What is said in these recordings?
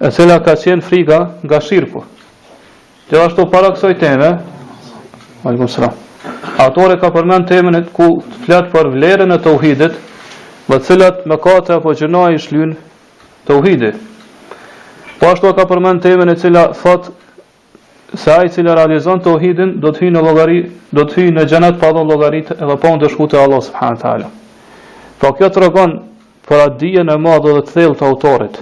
e cila ka qenë frika nga shirku. Gjithashtu para kësaj teme, alaykum salam. Autori ka përmend temën ku flet për vlerën e tauhidit, dhe cilat mëkate apo gjynahe i shlyn tauhidi. Po ashtu ka përmend temën e cila thot se ai i cili realizon tauhidin do të hyjë në llogari, do të hyjë në xhenet pa dhënë llogaritë edhe pa u ndëshkuar te Allahu subhanahu teala. Po kjo tregon për atë dijen e madhe dhe të thellë të autorit,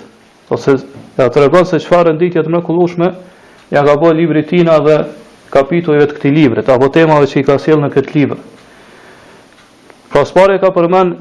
ose ja tregon se çfarë renditje të mrekullueshme ja ka bërë librit tina dhe kapitujve të këtij librit apo temave që i ka sjellë në këtë libër. Pra së pari ka përmend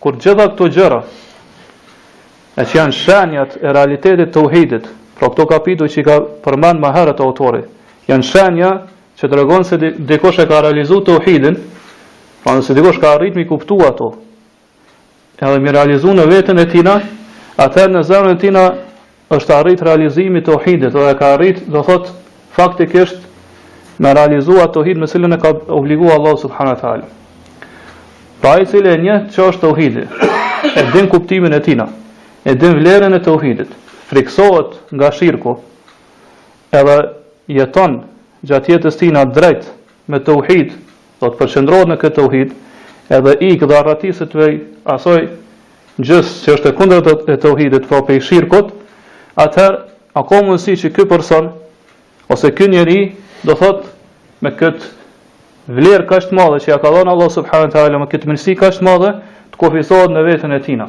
Kur të gjitha këto gjëra e që janë shenjat e realitetit tauhidit, pra këto kapituj që i ka përmend më herët autori, janë shenja që tregon se dikosh e ka realizu tauhidin, pra nëse dikosh ka arrit mi kuptu ato, edhe mi realizu në vetën e tina, atër në zemrën e tina është arrit realizimi i tauhidit edhe ka arrit do thot faktikisht me realizu atë tauhid me cilën e ka obliguar Allahu subhanahu wa taala. Pra ai i cili e njeh çka është tauhidi, e din kuptimin e tina, e din vlerën e tauhidit, friksohet nga shirku, edhe jeton gjatë jetës tina drejt me tauhid, do të përqendrohet në këtë tauhid, edhe ik dhe arratiset prej asaj gjëje që është e kundërta e tauhidit, pra prej shirkut, atëherë a ka mundësi që ky person ose ky njeri do thotë me këtë vlerë kaq të madhe që ja ka dhënë Allahu subhanahu wa taala me këtë mirësi kaq të madhe të kufizohet në veten e tina.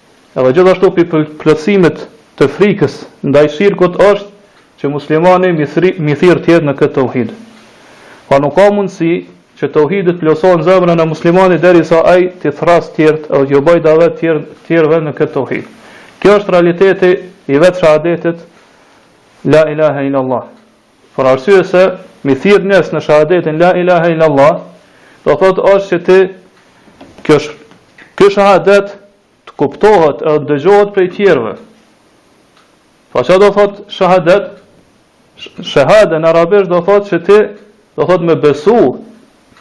Edhe gjithashtu prej plotësimit të frikës ndaj shirkut është që muslimani m'i thirr tjerët në këtë tauhid. Pra nuk ka mundësi që tauhidi të plotësohet në zemrën e muslimanit derisa ai t'i thrasë tjerët edhe t'ju bëjë davet tjerëve në këtë tauhid. Ky është realiteti i vetë shahadetit La ilahe illallah. Për arsye se mi thirr njerëz në shahadetin la ilahe illa Allah, do thotë është që ti ky shahadet të kuptohet edhe të dëgjohet prej tjerëve. Pra çka do thotë shahadet? Shahade në arabisht do thotë që ti do thotë me besu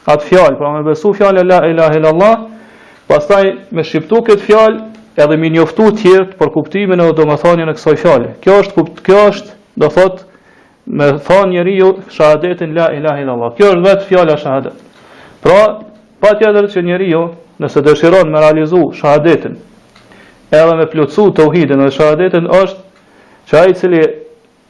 atë fjalë, pra me besu fjalën la ilahe illallah, pastaj me shqiptu këtë fjalë edhe me njoftu të tjerët për kuptimin e domethënien e kësaj fjale. Kjo është kupt, kjo është, do thot, me thonë njeriu shahadetin la ilahe illallah. Kjo është vetë fjala shahadet. Pra, pa tjetër që njeriu, nëse dëshiron me realizu shahadetin, edhe me plotësu tauhidin dhe shahadetin është që ai i cili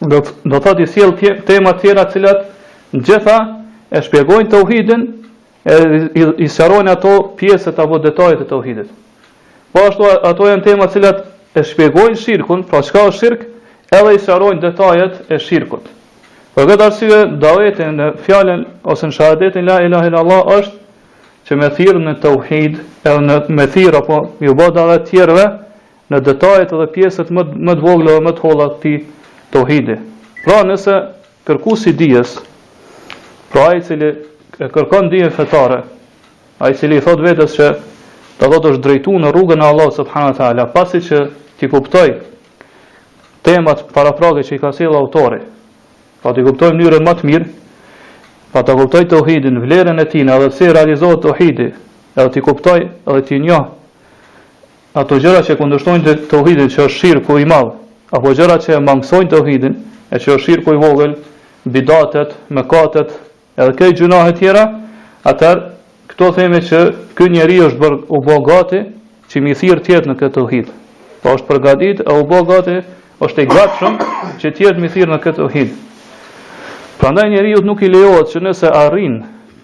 do do thotë i sjell te, tema të tjera të cilat të gjitha e shpjegojnë tauhidin e i, i sqarojnë ato pjesët apo detajet e tauhidit. Po ashtu ato janë tema të cilat e shpjegojnë shirkun, pra çka është shirk, edhe i sqarojnë detajet e shirkut. Për këtë arsye daveti në fjalën ose në shahadetin la ilaha illallah është që me thirr në tauhid, edhe me thirr apo ju bë davet tjerëve, në detajet dhe pjesët më më të vogla dhe më të holla të tij tauhidi. Pra nëse kërkuesi i dijes, pra ai i cili e kërkon dijen fetare, ai i cili i thot vetes që do të thotë është drejtu në rrugën e Allahut subhanahu wa taala, pasi që t'i kuptojë temat paraprake që i ka sjellë autori, pra t'i kuptojë në mënyrën më të mirë, pra ta kuptojë tauhidin, vlerën e tij, edhe si realizohet tauhidi, edhe t'i kuptojë edhe t'i njohë Ato gjëra që e kundërshtojnë tauhidin që është shirku i madh, apo gjëra që e mangësojnë tauhidin, e që është shirku i vogël, bidatet, mëkatet, edhe këto gjunahe tjera, atëherë këtu themi që ky njeri është bërë u bë gati që me i thirr tjerët në këtë tauhid. Pra është përgatit e u bë gati, është i gatshëm që tjerët me i thirr në këtë tauhid. Prandaj njeriut nuk i lejohet që nëse arrin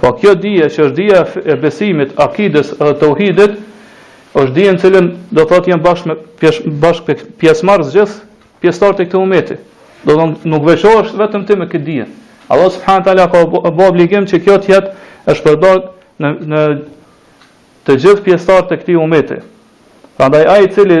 Po kjo dije që është dija e besimit, akides dhe tauhidit, është dije në të cilën do thotë janë bashkë me pjesë bashkë pjesëmarrës gjithë pjesëtarët e këtij ummeti. Do thotë nuk veçohesh vetëm ti me këtë dije. Allah subhanahu taala ka bë obligim që kjo të jetë e shpërndarë në në të gjithë pjesëtarët e këtij ummeti. Prandaj ai i cili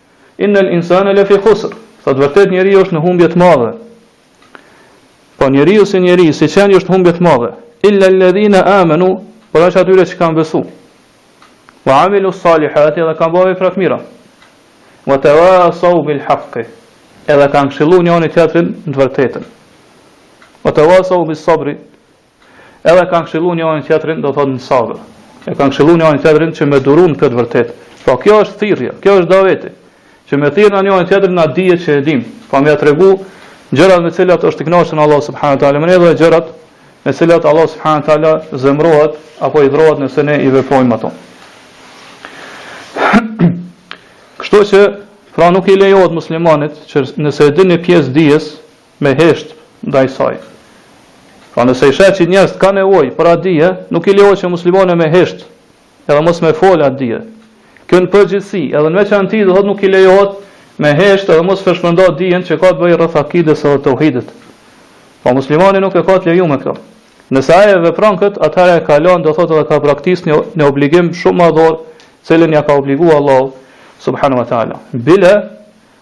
Innel insane le fi khusr. Thot vërtet njeriu është në humbje të madhe. Po njeriu si njeri, si qenie është në humbje të madhe. Illa alladhina amanu, përveç atyre që kanë besu. Wa amilu salihati dhe kanë bë vepra të mira. Wa tawasau bil haqqi. Edhe kanë këshillu njëri tjetrin në të vërtetën. Wa tawasau bis sabri Edhe kanë këshilluar njëri tjetrin, do thotë në sabër. E kanë këshilluar njëri tjetrin që me duru në këtë të vërtetë. Pra kjo është thirrja, kjo është daveti. Që me thirrë ne njëri tjetrin në dijet që e dim. Pra me ia tregu gjërat me të cilat është i kënaqur Allah subhanahu wa taala, me, edhe gjërat me të cilat Allah subhanahu wa taala zemërohet apo hidhërohet nëse ne i veprojmë ato. Kështu që pra nuk i lejohet muslimanit që nëse e din një pjesë të dijes, me hesht ndaj saj. Pra nëse i sheh që njerëzit kanë nevojë për atë dije, nuk i lejohet që muslimani me hesht, edhe mos me e fol atë dije. Kjo në përgjithësi, edhe në veçanti do thotë nuk i lejohet me hesht edhe mos me e shpërnda dijen që ka të bëjë rreth akides edhe tauhidit. Po muslimani nuk e ka të lejuar me e bë këtë. Nëse ai e vepron këtë, atëherë e ka lënë, do thotë edhe ka braktis një, një obligim shumë madhor, të cilin ja ka obliguar Allahu subhanahu wa taala. Bile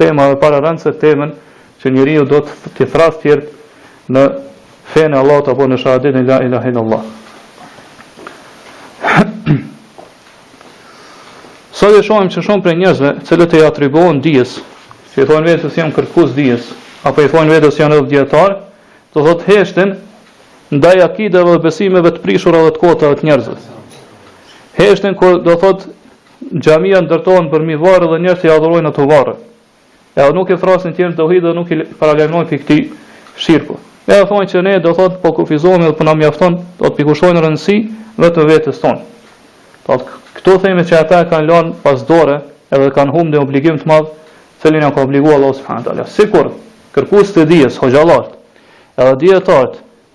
Tema dhe pa rëndësi temën që njeriu do të t'i thrasë tjerët në fenë e Allahut apo në shahadetin la ilahe illallah. Sot e shohim që shumë prej njerëzve, të cilët i atribuohen dijes, që i thonë vetes se janë kërkues dijes, apo i thonë vetes se janë edhe dijetarë, do thotë heshtin ndaj akideve dhe besimeve të prishura dhe të kota të njerëzve. Heshtin kur do thotë Xhamia ndërtohen përmi varre dhe njerëzit i adhurojnë ato varre. Edhe nuk e thrasin tjerë në tauhid dhe nuk i paralajmërojnë prej këtij shirku. Edhe thonë që ne do thotë po kufizohemi dhe po na mjafton, do thotë po i kushtojmë rëndësi vetëm vetes tonë. Do thotë këtu themi që ata kanë lënë pas dore edhe kanë humbë një obligim të madh, të cilin ua ka obliguar Allahu subhanahu wa taala. Sikur kërkues të dijes, hoxhallarët, edhe dijetarët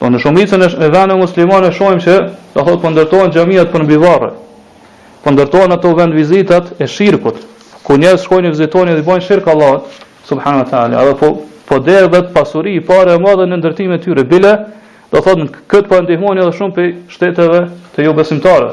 Po në shumicën e vendeve muslimane shohim që do thotë po ndërtohen xhamiat përmbi varre. Po ndërtohen ato vendvizitat e shirkut, ku njerëzit shkojnë i vizitojnë dhe bëjnë shirk Allahut subhanahu wa taala. Edhe po po derdhet pasuri e pare e madhe në ndërtimin e tyre. Bile do thotë në këtë po ndihmojnë edhe shumë prej shteteve të jobesimtarëve.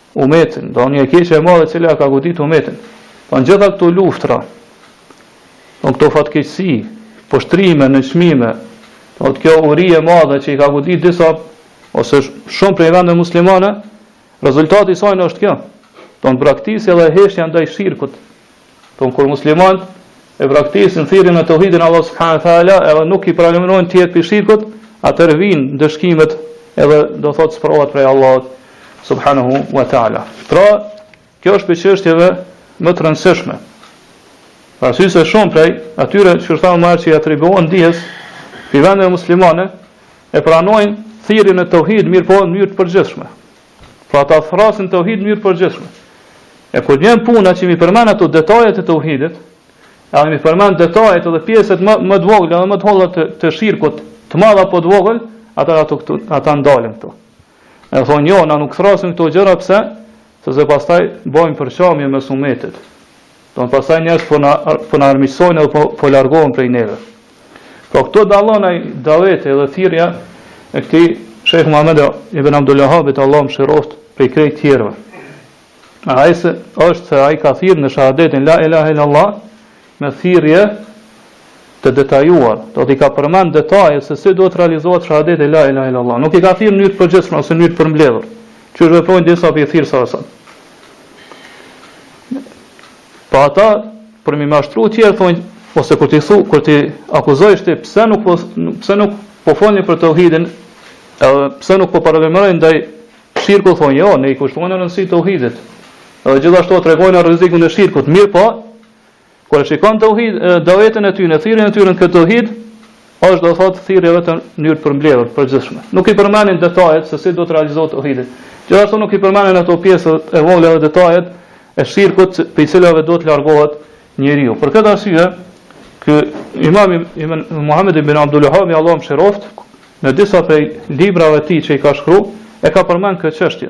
umetin, do thotë një e keqe e madhe e cila e ka godit umetin. Pra të gjitha këto luftra, këto fatkeqësi, poshtrime, nënçmime, do thotë kjo uri e madhe që i ka godit disa, ose shumë prej vende muslimane, rezultat i saj është kjo. Do thotë braktisja dhe heshtja ndaj shirkut, Por kur muslimanët e braktisin thirrjen në tauhidin e Allahut subhanahu wa taala edhe nuk i paralajmërojnë tjerët prej shirkut, atëherë vijnë ndëshkimet edhe do thotë sprovat prej Allahut subhanahu wa taala. Pra, kjo është prej çështjeve më të rëndësishme. Për arsye se shumë prej atyre siç thamë më parë që i atribuohen dijes prej vendeve muslimane, e pranojnë thirrjen në tauhid mirëpo në mënyrë të përgjithshme. Pra ata thrasin në tauhid në mënyrë të përgjithshme. E kur vjen puna që me i përmend ato detajet e tauhidit, e me i përmend detajet edhe pjesët më, më të vogla dhe më të holla të, të shirkut, të madh apo të vogël, ata, ato, këtu, ata ndalen këtu. E thonë, jo, na nuk thrasim në këto gjëra, pse? Sepse pastaj bojmë përçamje mes umetit. Do thotë pastaj njerëzit po na po na armiqsojnë apo po, po largohen prej neve. Po këtu dallon ai davet dhe thirrja e këtij Sheikh Muhammed ibn Abdul Wahhabit, Allahu e mëshiroft prej krejt të tjerëve. Arsyeja është se ai ka thirrë në shahadetin la ilaha illallah me thirrje të detajuar. Do thotë i ka përmend detajet se si duhet realizohet shahadeti la ilaha illallah. Nuk i ka thirrë në mënyrë të përgjithshme ose në mënyrë të përmbledhur. Siç veprojnë disa prej thirrësve Po ata për me i mashtru të tjerët thonë ose kur ti thu, kur t'i akuzojsh ti pse nuk po pse nuk po folni për tauhidin, edhe pse nuk po paralajmëroni ndaj shirkut thonë jo, ne i kushtojmë rëndësi tauhidit. Edhe gjithashtu tregojmë rrezikun e shirkut, mirëpo, Kur e shikon tauhid, davetin e tyre, thirrjen e tyre në këtë tauhid, është do thotë thirrje vetëm në mënyrë të përmbledhur, të përgjithshme. Nuk i përmendin detajet se si do të realizohet tauhidi. Gjithashtu nuk i përmendin ato pjesë të vogla dhe detajet e shirkut për cilave do të largohet njeriu. Për këtë arsye, ky Imam Ibn Muhammed ibn Abdul Wahhab, Allahu e mëshiroft në disa prej librave të tij që i ka shkruar, e ka përmend këtë çështje.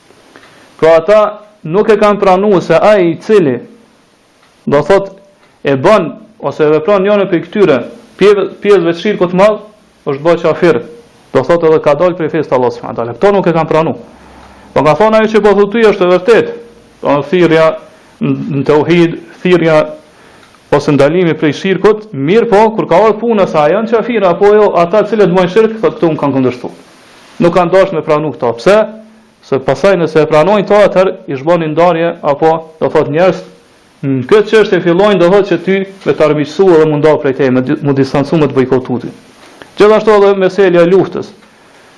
Pra ata nuk e kanë pranuar se ai i cili do thotë e bën ose e vepron njërin prej këtyre pjesëve të shirkut të madh, është bërë kafir. Do thotë edhe ka dalë prej fesë të Allahut subhanahu teala. Këto nuk e kanë pranuar. Po ka thonë ajo që po thotë është e vërtetë. Do të thirrja në tauhid, thirrja ose ndalimi prej shirkut, mirë po kur ka ardhur puna se a janë kafir apo jo, ata të cilët bëjnë shirk, thotë këtu më kanë kundërshtuar. nuk kanë dashur me pranu këta. Pse? Se pastaj nëse e pranojnë këta, atëherë veç bon ndarje apo do thotë njerëz në këtë çështje fillojnë do thotë që ty me të armiqësu dhe mu nda prej te, me mu distancu me të bojkotu ty. Gjithashtu edhe meselja e luftës.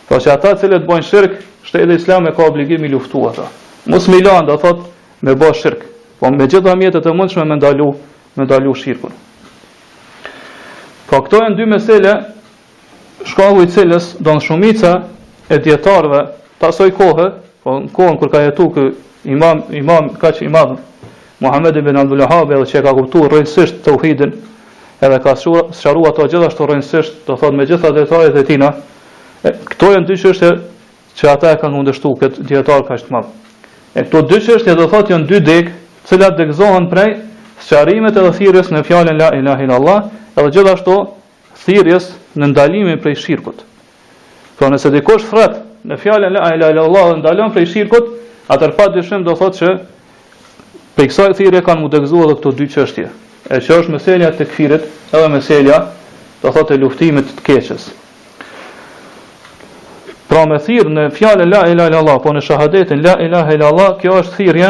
Pra që ata të cilët bëjnë shirk, shteti islam e ka obligim i luftu ata. Mos me lanë do thotë me bë shirk, po me gjitha mjetet e mundshme me ndalu, me ndalu shirkun. Po këto janë dy mesele shkaku i cilës don shumica e dijetarëve të asaj kohe, po në kohën kur ka jetu ky imam, imam kaq i madh, Muhammed ibn Abdul Wahhab edhe që e ka kuptu rrënjësisht tauhidin, edhe ka sqaru ato gjithashtu rrënjësisht, do thot me gjitha detajet e tina, këto janë dy qështje që ata e kanë kundështu këtë dijetarë kaq të madh. E këto dy qështje do thot janë dy degë, cilat degëzohen prej sqarimit edhe thirjes në fjalen la ilaha illallah, edhe gjithashtu thirrjes në ndalimin prej shirkut. Pra nëse dikush thret në fjalën la ilaha illallah dhe ndalon prej shirkut, atëherë pa dyshim do thotë që prej kësaj thirrje kanë mu degëzu edhe këto dy çështje. E që është meselja e tekfirit, edhe meselja do thotë e luftimit të keqës. Pra me thirr në fjalën la ilaha illallah, po në shahadetin la ilaha illallah, kjo është thirrje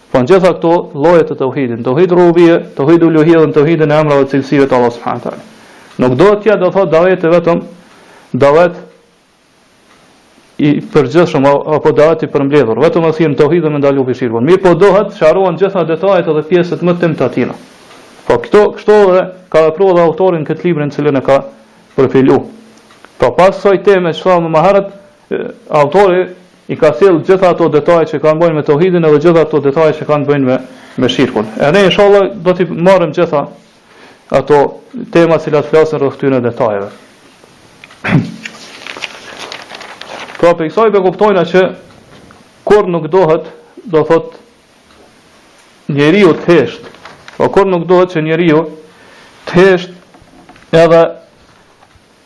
Pra në gjitha këto lloje të tauhidit, tauhid rububie, tauhid uluhie dhe tauhidin e emrave dhe cilësive të Allahut subhanahu teala. Nuk do të jetë do thotë davet vetëm davet i përgjithshëm apo davet i përmbledhur, vetëm me thirr në tauhid dhe me ndalu prej shirkut. Mirë po dohet sqarohen gjitha detajet edhe pjesët më të imta të tina. Po këto kështu edhe ka vepruar dhe autori në këtë librin të cilën e ka përpilu. Po pas kësaj teme që thamë ma heret, Autori i ka sjellë gjitha ato detaje që kanë me bënë me teuhidin edhe gjitha ato detaje që kanë bënë me me shirkun. E ne inshallah do t'i marrim gjitha ato tema të cilat flasin rreth këtyre detajeve. pra për kësaj pe kuptojna që kur nuk dohet, do thot njeriu të hesht. Po kur nuk dohet që njeriu të hesht edhe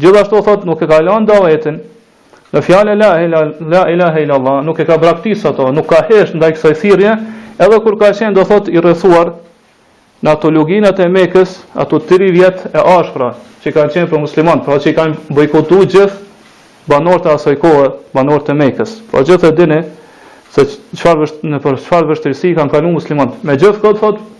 Gjithashtu thotë nuk e ka lënë davetin në fjalën la ilaha illa Allah, nuk e ka braktis ato, nuk ka hesht ndaj kësaj thirrje, edhe kur ka qenë do thotë i rrethuar në ato luginat e Mekës, ato 3 vjet e ashpra që kanë qenë për musliman, pra që kanë bojkotuar gjithë banorët e asaj kohe, banorët e Mekës. Pra gjithë e dini se çfarë nëpër çfarë vështirësi kanë kaluar muslimanët. Megjithëkëtë thotë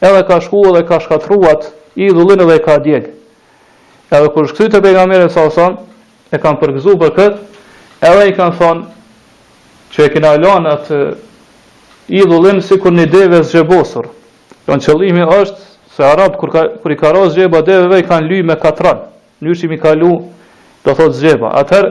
Edhe ka shku edhe e ka shkatrru at idhullin edhe e ka djeg. Edhe kur është kthy te pejgamberi s.a.s. e kanë përgëzu për kët, edhe i kanë thonë që e kina lanë atë idhullin sikur një deve zgjebosur. Domethënë pra, qëllimi është se arabët kur ka kur i ka rënë zgjeba deveve i kanë ly me katran, mënyrë që m'i kalu do thot zgjeba. Atëherë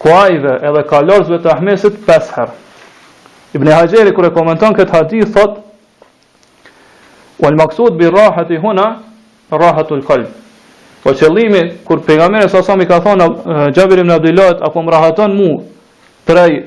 kuajve edhe kalorësve të Ahmesit pesë herë. Ibn Haxheri kur e komenton këtë hadith thot Wal maqsud bi rahati huna rahatul qalb. Po qëllimi kur pejgamberi s.a.s. i ka thonë Xhabir ibn Abdullahit apo më rahaton mu prej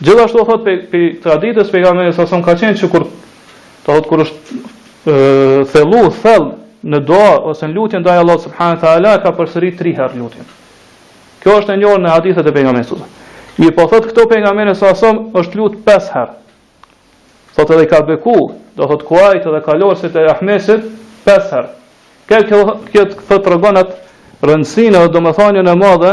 Gjithashtu thot pe pe traditës pejgamberit s.a.s. ka qenë që kur do thot kur është ëë thellu thell në dua ose në lutje ndaj Allahut subhanahu teala ka përsërit 3 herë lutjen. Kjo është e njohur në hadithet e pejgamberit s.a.s. Mirëpo thot këtu pejgamberi s.a.s. është lut 5 herë. Thot edhe ka beku, do thot kuajt edhe kalorësit e Ahmesit 5 herë. Këtë kjo thot tregon atë rëndësinë dhe domethënien e madhe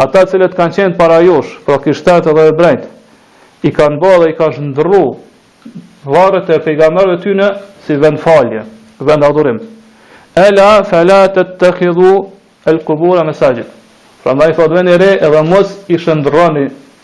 Ata të cilët kanë qenë para jush, pra krishterët dhe hebrejt, i kanë bërë dhe i kanë shndërru varret e pejgamberëve tyne si vend falje, vend adhurim. Ela fela tettekhidhu el kubura mesaxhid. Prandaj thot veni re edhe mos i shndërroni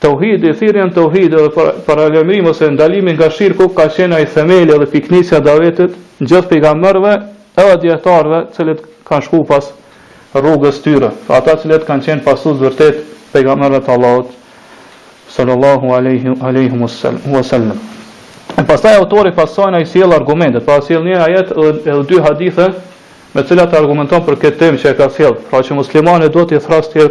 Tauhidi, thirrja në tauhid edhe paralajmërimi ose ndalimi nga shirku ka qenë ai themeli edhe pikënisja e davetit gjithë pejgamberëve edhe dijetarëve të cilët kanë shku pas rrugës tyre, ata të cilët kanë qenë pasues të vërtetë pejgamberëve të Allahut sallallahu alaihi alaihi wasallam. E pastaj autori pas asajna i sjell argumentet, pra sjell një ajet edhe dy hadithe me të cilat argumenton për këtë temë që e ka sjell, pra që muslimani duhet t'i thrrasë